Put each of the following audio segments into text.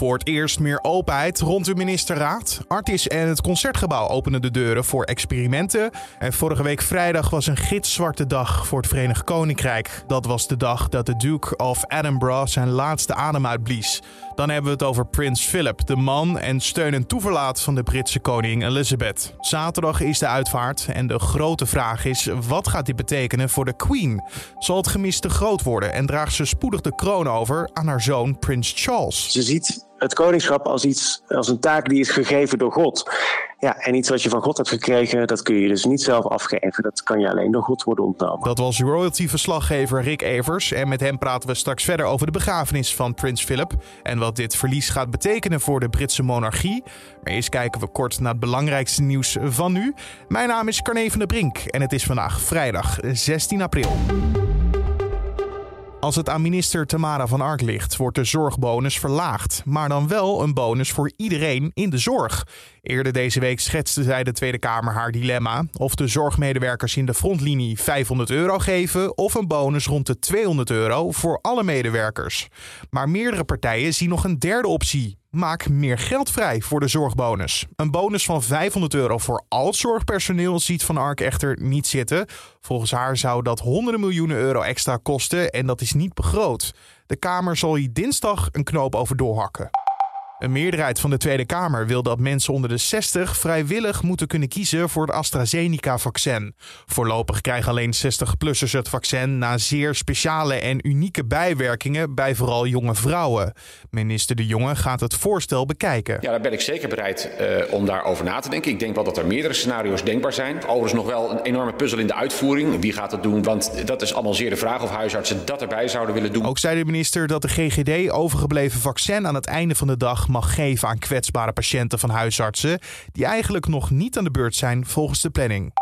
Voor het eerst meer openheid rond de ministerraad. Artis en het concertgebouw openen de deuren voor experimenten. En vorige week vrijdag was een gitzwarte dag voor het Verenigd Koninkrijk. Dat was de dag dat de Duke of Edinburgh zijn laatste adem uitblies. Dan hebben we het over Prins Philip, de man en steun en toeverlaat van de Britse koningin Elizabeth. Zaterdag is de uitvaart en de grote vraag is: wat gaat dit betekenen voor de Queen? Zal het gemis te groot worden en draagt ze spoedig de kroon over aan haar zoon Prins Charles? Ze ziet het koningschap als iets, als een taak die is gegeven door God. Ja, en iets wat je van God hebt gekregen, dat kun je dus niet zelf afgeven. Dat kan je alleen door God worden ontnomen. Dat was royalty-verslaggever Rick Evers. En met hem praten we straks verder over de begrafenis van Prins Philip. En wat dit verlies gaat betekenen voor de Britse monarchie. Maar eerst kijken we kort naar het belangrijkste nieuws van nu. Mijn naam is Carne van der Brink en het is vandaag vrijdag 16 april. Als het aan minister Tamara van Ark ligt, wordt de zorgbonus verlaagd. Maar dan wel een bonus voor iedereen in de zorg. Eerder deze week schetste zij de Tweede Kamer haar dilemma. Of de zorgmedewerkers in de frontlinie 500 euro geven of een bonus rond de 200 euro voor alle medewerkers. Maar meerdere partijen zien nog een derde optie. Maak meer geld vrij voor de zorgbonus. Een bonus van 500 euro voor al zorgpersoneel ziet Van Ark echter niet zitten. Volgens haar zou dat honderden miljoenen euro extra kosten en dat is niet begroot. De Kamer zal hier dinsdag een knoop over doorhakken. Een meerderheid van de Tweede Kamer wil dat mensen onder de 60 vrijwillig moeten kunnen kiezen voor het AstraZeneca-vaccin. Voorlopig krijgen alleen 60-plussers het vaccin na zeer speciale en unieke bijwerkingen bij vooral jonge vrouwen. Minister De Jonge gaat het voorstel bekijken. Ja, daar ben ik zeker bereid uh, om daarover na te denken. Ik denk wel dat er meerdere scenario's denkbaar zijn. Overigens nog wel een enorme puzzel in de uitvoering. Wie gaat dat doen? Want dat is allemaal zeer de vraag of huisartsen dat erbij zouden willen doen. Ook zei de minister dat de GGD overgebleven vaccin aan het einde van de dag mag geven aan kwetsbare patiënten van huisartsen die eigenlijk nog niet aan de beurt zijn volgens de planning.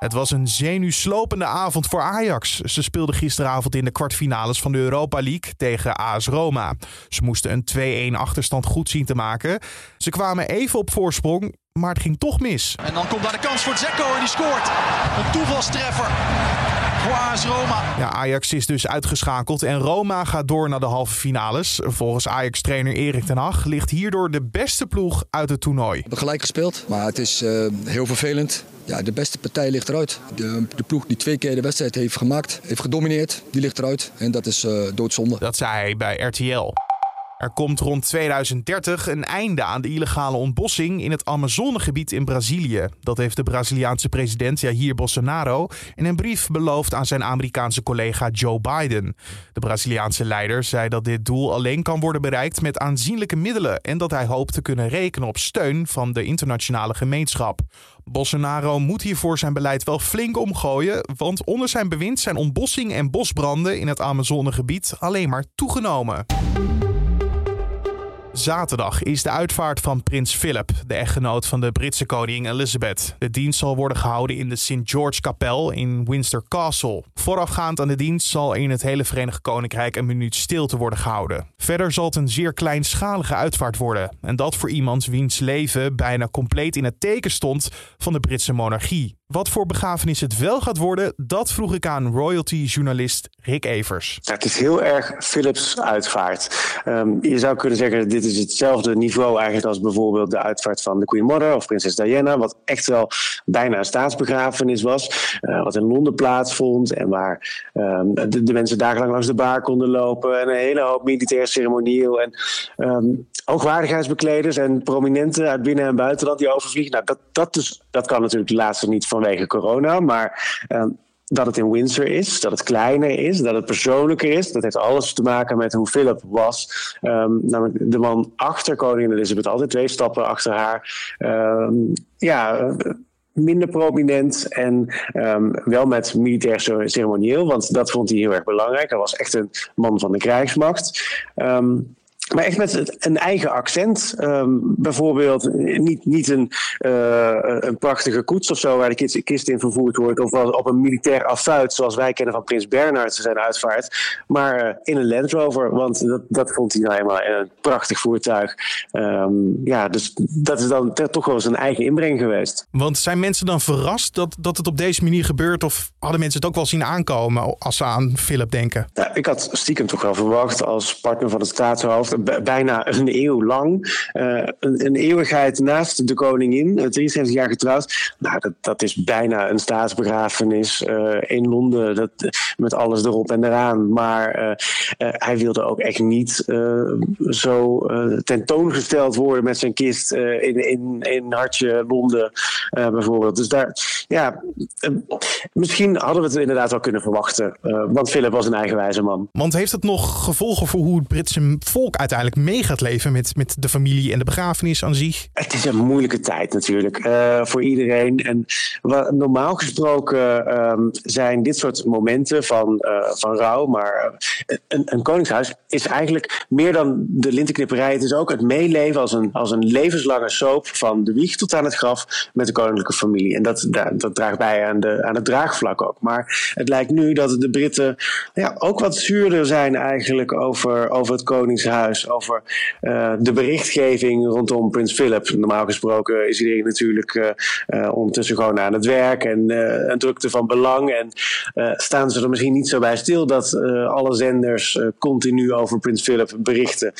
Het was een zenuwslopende avond voor Ajax. Ze speelden gisteravond in de kwartfinales van de Europa League tegen AS Roma. Ze moesten een 2-1 achterstand goed zien te maken. Ze kwamen even op voorsprong, maar het ging toch mis. En dan komt daar de kans voor Zeko en die scoort. Een toevalstreffer Roma. Ja, Ajax is dus uitgeschakeld en Roma gaat door naar de halve finales. Volgens Ajax-trainer Erik ten Hag ligt hierdoor de beste ploeg uit het toernooi. We hebben gelijk gespeeld, maar het is uh, heel vervelend. Ja, de beste partij ligt eruit. De, de, ploeg die twee keer de wedstrijd heeft gemaakt, heeft gedomineerd, die ligt eruit. En dat is uh, doodzonde. Dat zei hij bij RTL. Er komt rond 2030 een einde aan de illegale ontbossing in het Amazonegebied in Brazilië. Dat heeft de Braziliaanse president Jair Bolsonaro in een brief beloofd aan zijn Amerikaanse collega Joe Biden. De Braziliaanse leider zei dat dit doel alleen kan worden bereikt met aanzienlijke middelen en dat hij hoopt te kunnen rekenen op steun van de internationale gemeenschap. Bolsonaro moet hiervoor zijn beleid wel flink omgooien, want onder zijn bewind zijn ontbossing en bosbranden in het Amazonegebied alleen maar toegenomen. Zaterdag is de uitvaart van prins Philip, de echtgenoot van de Britse koningin Elizabeth. De dienst zal worden gehouden in de St. George Kapel in Windsor Castle. Voorafgaand aan de dienst zal in het hele Verenigd Koninkrijk een minuut stilte worden gehouden. Verder zal het een zeer kleinschalige uitvaart worden. En dat voor iemand wiens leven bijna compleet in het teken stond van de Britse monarchie. Wat voor begrafenis het wel gaat worden, dat vroeg ik aan royalty-journalist Rick Evers. Het is heel erg Philips uitvaart. Um, je zou kunnen zeggen, dit is hetzelfde niveau eigenlijk als bijvoorbeeld de uitvaart van de Queen Mother of prinses Diana, wat echt wel bijna een staatsbegrafenis was, uh, wat in Londen plaatsvond en waar um, de, mensen dagenlang langs de baar konden lopen en een hele hoop militair ceremonieel en um, hoogwaardigheidsbekleders en prominenten uit binnen- en buitenland die overvliegen. Nou, dat, dat, dus, dat kan natuurlijk de laatste niet vanwege corona, maar um, dat het in Windsor is, dat het kleiner is, dat het persoonlijker is. Dat heeft alles te maken met hoe Philip was. Um, namelijk de man achter koningin Elizabeth, altijd twee stappen achter haar. Um, ja, minder prominent en wel met militair ceremonieel, want dat vond hij heel erg belangrijk. Hij was echt een man van de krijgsmacht. Maar echt met een eigen accent. Um, bijvoorbeeld niet, niet een, uh, een prachtige koets of zo waar de kist, kist in vervoerd wordt. Of op een militair affuit zoals wij kennen van Prins Bernhard zijn uitvaart. Maar uh, in een Land Rover, want dat, dat vond hij nou helemaal een prachtig voertuig. Um, ja, dus dat is dan toch wel een eigen inbreng geweest. Want zijn mensen dan verrast dat, dat het op deze manier gebeurt? Of hadden mensen het ook wel zien aankomen als ze aan Philip denken? Ja, ik had stiekem toch wel verwacht als partner van het staatshoofd bijna een eeuw lang. een, een, eeuwigheid naast de koningin, 73 jaar getrouwd. Nou, dat, dat is bijna een staatsbegrafenis in Londen, dat, met alles erop en eraan. Maar hij wilde ook echt niet zo tentoongesteld worden met zijn kist in, in, in Hartje, Londen bijvoorbeeld. Dus daar, ja, misschien hadden we het inderdaad wel kunnen verwachten. want Philip was een eigenwijze man. Want heeft het nog gevolgen voor hoe het Britse volk uiteindelijk mee gaat leven met, met de familie en de begrafenis aan zich? Het is een moeilijke tijd natuurlijk uh, voor iedereen. En normaal gesproken um, zijn dit soort momenten van, uh, van rouw, maar uh, een, een, koningshuis is eigenlijk meer dan de lintenknipperij. Het is ook het meeleven als een, als een levenslange soap van de wieg tot aan het graf met de koninklijke familie. En dat, dat, dat draagt bij aan, de, aan het draagvlak ook. Maar het lijkt nu dat de Britten ja, ook wat zuurder zijn eigenlijk over, over het Koningshuis, over uh, de berichtgeving rondom Prins Philip. Normaal gesproken is iedereen natuurlijk uh, uh, ondertussen gewoon aan het werk en een drukte van belang. En staan ze er misschien niet zo bij stil dat alle zenders continu over Prins Philip berichten.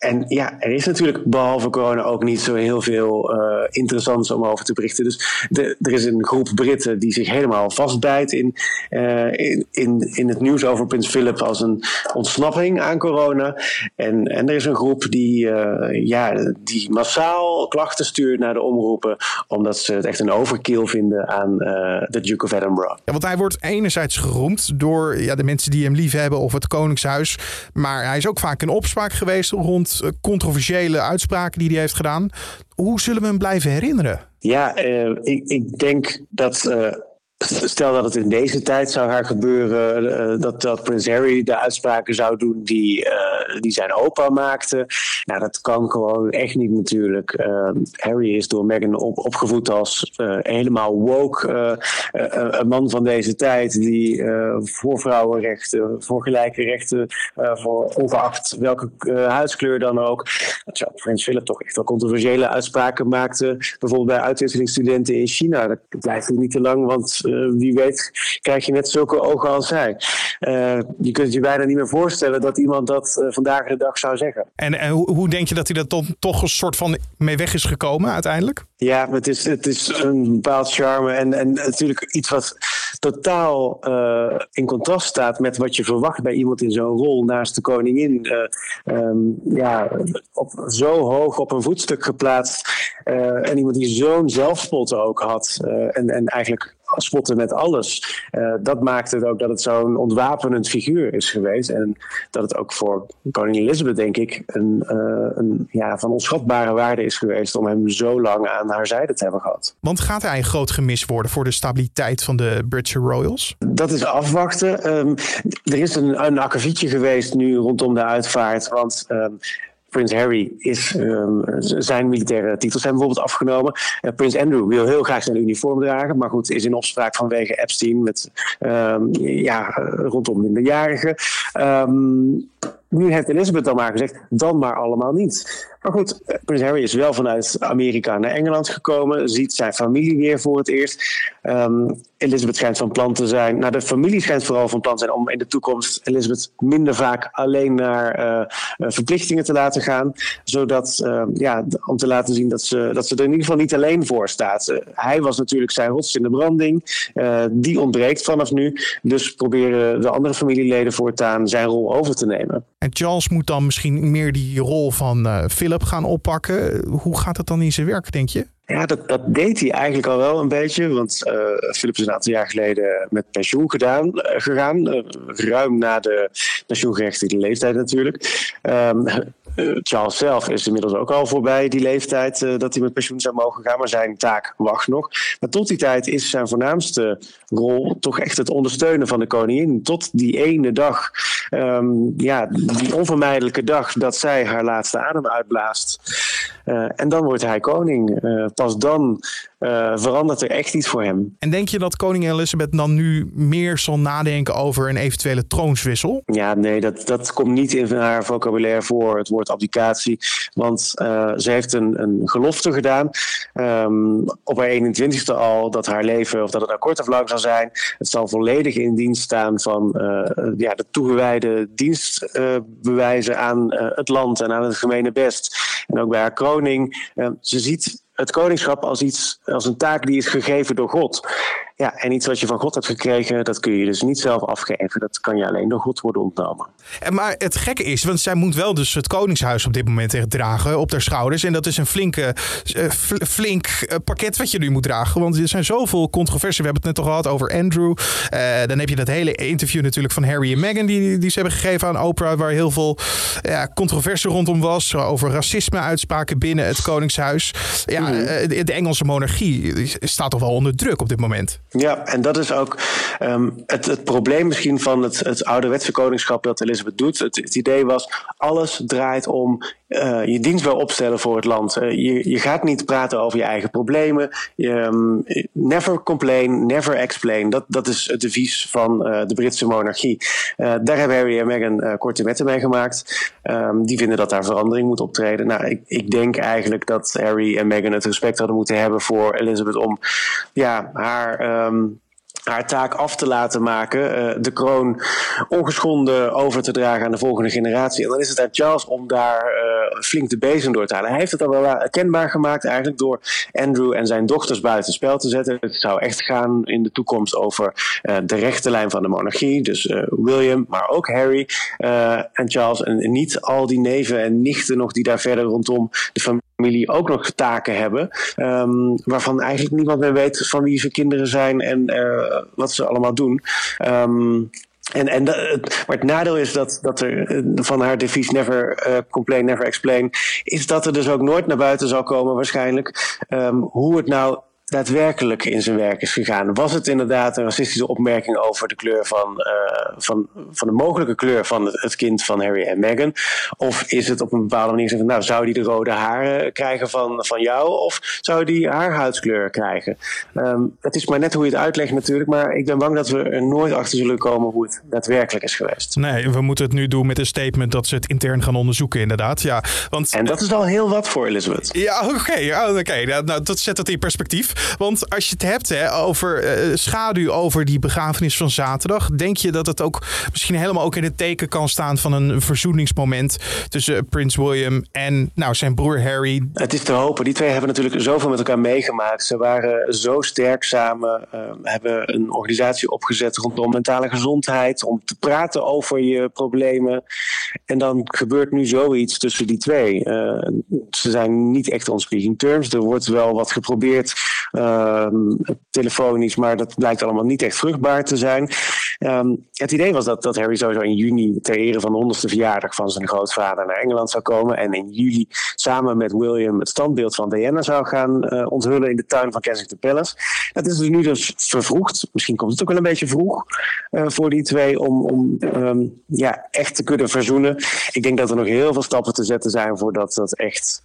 En ja, er is natuurlijk behalve corona ook niet zo heel veel uh, interessants om over te berichten. Dus er is een groep Britten die zich helemaal vastbijt in, uh, in, in, in, het nieuws over Prins Philip als een ontsnapping aan corona. En, en er is een groep die, uh, ja, die massaal klachten stuurt naar de omroepen, omdat ze het echt een overkill vinden aan de Duke of Edinburgh. Want hij wordt enerzijds geroemd door ja, de mensen die hem lief hebben of het Koningshuis. Maar hij is ook vaak in opspraak geweest rond eh, controversiële uitspraken die hij heeft gedaan. Hoe zullen we hem blijven herinneren? Ja, uh, ik, ik, denk dat uh, Stel dat het in deze tijd zou gaan gebeuren, uh, dat, dat Prins Harry de uitspraken zou doen die, uh, die zijn opa maakte. Nou, dat kan gewoon echt niet natuurlijk. Uh, Harry is door Meghan op, opgevoed als helemaal woke. een man van deze tijd die voor vrouwenrechten, voor gelijke rechten, voor ongeacht welke huidskleur dan ook. Prins Philip toch echt wel controversiële uitspraken maakte. Bijvoorbeeld bij uitwisselingsstudenten in China. Dat blijft niet te lang, want wie weet krijg je net zulke ogen als zij. Uh, je kunt je bijna niet meer voorstellen dat iemand dat uh, vandaag de dag zou zeggen. En, en hoe, hoe, denk je dat hij er dan toch een soort van mee weg is gekomen uiteindelijk? Ja, het is, het is een bepaald charme en, en natuurlijk iets wat totaal uh, in contrast staat met wat je verwacht bij iemand in zo'n rol naast de koningin. Um, ja, op, zo hoog op een voetstuk geplaatst. en iemand die zo'n zelfspot ook had. en, en eigenlijk spotten met alles. Uh, dat maakt het ook dat het zo'n ontwapenend figuur is geweest. En dat het ook voor koningin Elizabeth, denk ik, een, uh, een ja, van onschatbare waarde is geweest om hem zo lang aan haar zijde te hebben gehad. Want gaat hij een groot gemis worden voor de stabiliteit van de British Royals? Dat is afwachten. Um, er is een, een akkefietje geweest nu rondom de uitvaart. Want um, Prins Harry is um, zijn militaire titels zijn bijvoorbeeld afgenomen. Uh, Prins Andrew wil heel graag zijn uniform dragen, maar goed, is in opspraak vanwege Epstein met um, ja, rondom minderjarigen. Um, nu heeft Elizabeth dan maar gezegd, dan maar allemaal niet. Maar goed, eh, Prins Harry is wel vanuit Amerika naar Engeland gekomen, ziet zijn familie weer voor het eerst. Um, Elizabeth schijnt van plan te zijn, nou de familie schijnt vooral van plan te zijn om in de toekomst Elizabeth minder vaak alleen naar uh, verplichtingen te laten gaan. Zodat, uh, ja, om te laten zien dat ze, dat ze er in ieder geval niet alleen voor staat. hij was natuurlijk zijn rots in de branding, die ontbreekt vanaf nu. Dus proberen de andere familieleden voortaan zijn rol over te nemen. En Charles moet dan misschien meer die rol van uh, Gaan oppakken. Hoe gaat het dan in zijn werk, denk je? Ja, dat, dat deed hij eigenlijk al wel een beetje. Want uh, Philip is een aantal jaar geleden met pensioen gedaan, uh, gegaan. Uh, ruim na de pensioengerechtigde leeftijd natuurlijk. Um, Charles zelf is inmiddels ook al voorbij die leeftijd dat hij met pensioen zou mogen gaan, maar zijn taak wacht nog. Maar tot die tijd is zijn voornaamste rol toch echt het ondersteunen van de koningin. Tot die ene dag, um, ja, die onvermijdelijke dag dat zij haar laatste adem uitblaast. Uh, en dan wordt hij koning. Uh, pas dan verandert er echt iets voor hem. En denk je dat koningin Elizabeth dan nu meer zal nadenken over een eventuele troonswissel? Ja, nee, dat, dat komt niet in haar vocabulaire voor, het woord abdicatie. Want ze heeft een, een gelofte gedaan um, op haar 21ste al dat haar leven, of dat het nou kort of lang zal zijn, het zal volledig in dienst staan van ja, de toegewijde dienstbewijzen aan het land en aan het gemene best. En ook bij haar kroning. ze ziet het koningschap als iets, als een taak die is gegeven door God. Ja, en iets wat je van God hebt gekregen, dat kun je dus niet zelf afgeven. Dat kan je alleen door God worden ontnomen. En maar het gekke is, want zij moet wel dus het koningshuis op dit moment dragen op haar schouders. En dat is een flinke, uh, flink uh, pakket wat je nu moet dragen. Want er zijn zoveel controversie. We hebben het net toch gehad over Andrew. Uh, dan heb je dat hele interview natuurlijk van Harry en Meghan die, die ze hebben gegeven aan Oprah. Waar heel veel ja, controversie rondom was. Over racisme-uitspraken binnen het koningshuis. Ja, mm. de Engelse monarchie staat toch wel onder druk op dit moment. Ja, en dat is ook um, het, het probleem misschien van het, het ouderwetse koningschap dat Elizabeth doet. Het idee was, alles draait om uh, je dienst wel opstellen voor het land. Uh, je, je gaat niet praten over je eigen problemen. Je, um, never complain, never explain. Dat, dat is het devies van uh, de Britse monarchie. daar hebben Harry en Meghan korte wetten mee gemaakt. Um, die vinden dat daar verandering moet optreden. Nou, ik, ik denk eigenlijk dat Harry en Meghan het respect hadden moeten hebben voor Elizabeth om ja, haar. Um, haar taak af te laten maken, uh, de kroon ongeschonden over te dragen aan de volgende generatie. En dan is het aan Charles om daar uh, flink de bezem door te halen. Hij heeft het al wel kenbaar gemaakt eigenlijk door Andrew en zijn dochters buiten spel te zetten. Het zou echt gaan in de toekomst over de rechte lijn van de monarchie. Dus William, maar ook Harry en Charles. En niet al die neven en nichten nog die daar verder rondom de familie familie ook nog taken hebben. Um, waarvan eigenlijk niemand meer weet van wie ze kinderen zijn en uh, wat ze allemaal doen. Um, en, en maar het nadeel is dat, dat er eh, van haar devies never uh, complain, never explain, is dat er dus ook nooit naar buiten zal komen waarschijnlijk um, hoe het nou daadwerkelijk in zijn werk is gegaan. Was het inderdaad een racistische opmerking over de kleur van, uh, van, van de mogelijke kleur van het, kind van Harry en Meghan? Of is het op een bepaalde manier van, nou, zou die de rode haren krijgen van, van jou? Of zou die haar huidskleur krijgen? Um, het is maar net hoe je het uitlegt natuurlijk, maar ik ben bang dat we er nooit achter zullen komen hoe het daadwerkelijk is geweest. Nee, we moeten het nu doen met een statement dat ze het intern gaan onderzoeken, inderdaad. Ja, want, en dat is al heel wat voor Elizabeth. Ja, oké. Okay, oké. Nou, dat zet het in perspectief. Want als je het hebt hè, over uh, schaduw over die begrafenis van zaterdag, denk je dat het ook misschien helemaal ook in het teken kan staan van een verzoeningsmoment tussen Prins William en nou, zijn broer Harry? Het is te hopen. Die twee hebben natuurlijk zoveel met elkaar meegemaakt. Ze waren zo sterk samen, uh, hebben een organisatie opgezet rondom mentale gezondheid, om te praten over je problemen. En dan gebeurt nu zoiets tussen die twee. Uh, ze zijn niet echt on speaking terms. Er wordt wel wat geprobeerd Ehm, telefonisch, maar dat blijkt allemaal niet echt vruchtbaar te zijn. Ehm, het idee was dat, dat Harry sowieso in juni ter ere van de honderdste verjaardag van zijn grootvader naar Engeland zou komen. En in juli samen met William het standbeeld van Diana zou gaan uh, onthullen in de tuin van Kensington Palace. Dat is dus nu dus vervroegd. Misschien komt het ook wel een beetje vroeg uh, voor die twee om, om um, ja, echt te kunnen verzoenen. Ik denk dat er nog heel veel stappen te zetten zijn voordat dat echt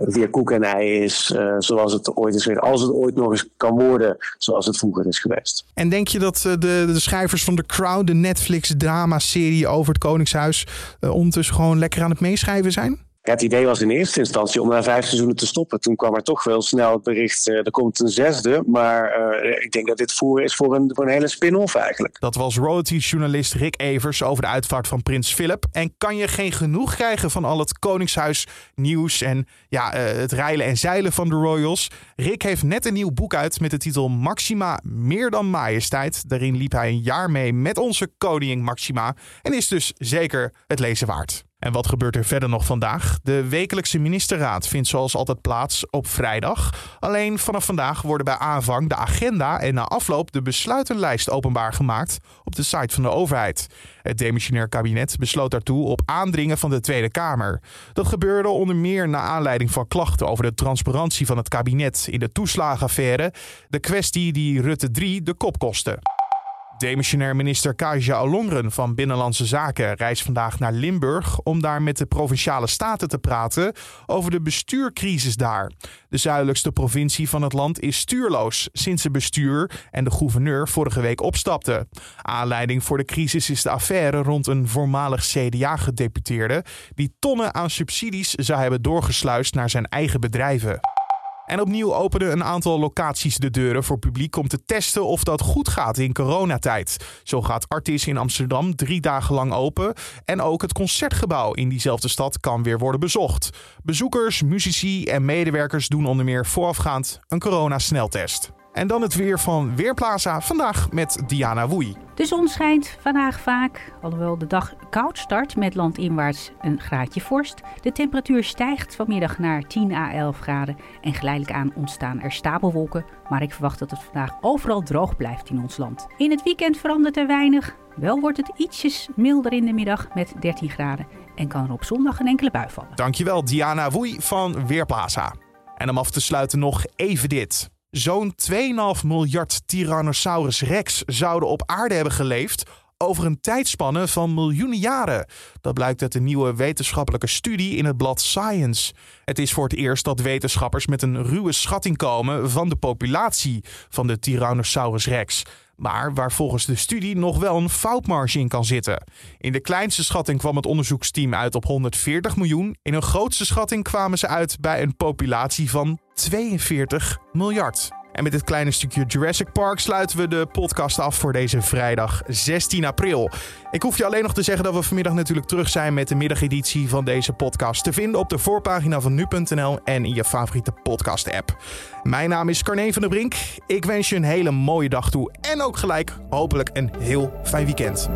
via koek en ei is uh, zoals het ooit is geweest. Als het ooit nog eens kan worden zoals het vroeger is geweest. En denk je dat uh, de, de schrijvers van The Crown, de Netflix drama-serie over het Koningshuis, ondertussen gewoon lekker aan het meeschrijven zijn? Het idee was in eerste instantie om na vijf seizoenen te stoppen. Toen kwam er toch wel snel het bericht, uh, er komt een zesde. Maar uh, ik denk dat dit voeren is voor een, voor een hele spin-off eigenlijk. Dat was royalty-journalist Rick Evers over de uitvaart van prins Philip. En kan je geen genoeg krijgen van al het Koningshuis nieuws en ja, uh, het reilen en zeilen van de royals? Rick heeft net een nieuw boek uit met de titel Maxima meer dan majesteit. Daarin liep hij een jaar mee met onze koningin Maxima en is dus zeker het lezen waard. En wat gebeurt er verder nog vandaag? De wekelijkse ministerraad vindt zoals altijd plaats op vrijdag. Alleen vanaf vandaag worden bij aanvang de agenda en na afloop de besluitenlijst openbaar gemaakt op de site van de overheid. Het demissionair kabinet besloot daartoe op aandringen van de Tweede Kamer. Dat gebeurde onder meer naar aanleiding van klachten over de transparantie van het kabinet in de toeslagenaffaire, de kwestie die Rutte 3 de kop kostte. Demissionair minister Kaja Ollongren van Binnenlandse Zaken reist vandaag naar Limburg om daar met de provinciale staten te praten over de bestuurcrisis daar. De zuidelijkste provincie van het land is stuurloos sinds het bestuur en de gouverneur vorige week opstapten. Aanleiding voor de crisis is de affaire rond een voormalig CDA-gedeputeerde die tonnen aan subsidies zou hebben doorgesluist naar zijn eigen bedrijven. En opnieuw openen een aantal locaties de deuren voor publiek om te testen of dat goed gaat in coronatijd. Zo gaat Artis in Amsterdam drie dagen lang open. En ook het concertgebouw in diezelfde stad kan weer worden bezocht. Bezoekers, muzici en medewerkers doen onder meer voorafgaand een coronasneltest. En dan het weer van Weerplaza. Vandaag met Diana Woei. De zon schijnt vandaag vaak, alhoewel de dag koud start met landinwaarts een graadje vorst. De temperatuur stijgt vanmiddag naar 10 à 11 graden en geleidelijk aan ontstaan er stapelwolken. Maar ik verwacht dat het vandaag overal droog blijft in ons land. In het weekend verandert er weinig. Wel wordt het ietsjes milder in de middag met 13 graden en kan er op zondag een enkele bui vallen. Dankjewel Diana Woei van Weerplaza. En om af te sluiten nog even dit. Zo'n 2,5 miljard Tyrannosaurus rex zouden op aarde hebben geleefd over een tijdspanne van miljoenen jaren. Dat blijkt uit een nieuwe wetenschappelijke studie in het blad Science. Het is voor het eerst dat wetenschappers met een ruwe schatting komen van de populatie van de Tyrannosaurus rex. Maar waar volgens de studie nog wel een foutmarge in kan zitten. In de kleinste schatting kwam het onderzoeksteam uit op 140 miljoen. In een grootste schatting kwamen ze uit bij een populatie van 42 miljard. En met dit kleine stukje Jurassic Park sluiten we de podcast af voor deze vrijdag 16 april. Ik hoef je alleen nog te zeggen dat we vanmiddag natuurlijk terug zijn met de middageditie van deze podcast. Te vinden op de voorpagina van nu.nl en in je favoriete podcast-app. Mijn naam is Carne van der Brink. Ik wens je een hele mooie dag toe en ook gelijk hopelijk een heel fijn weekend.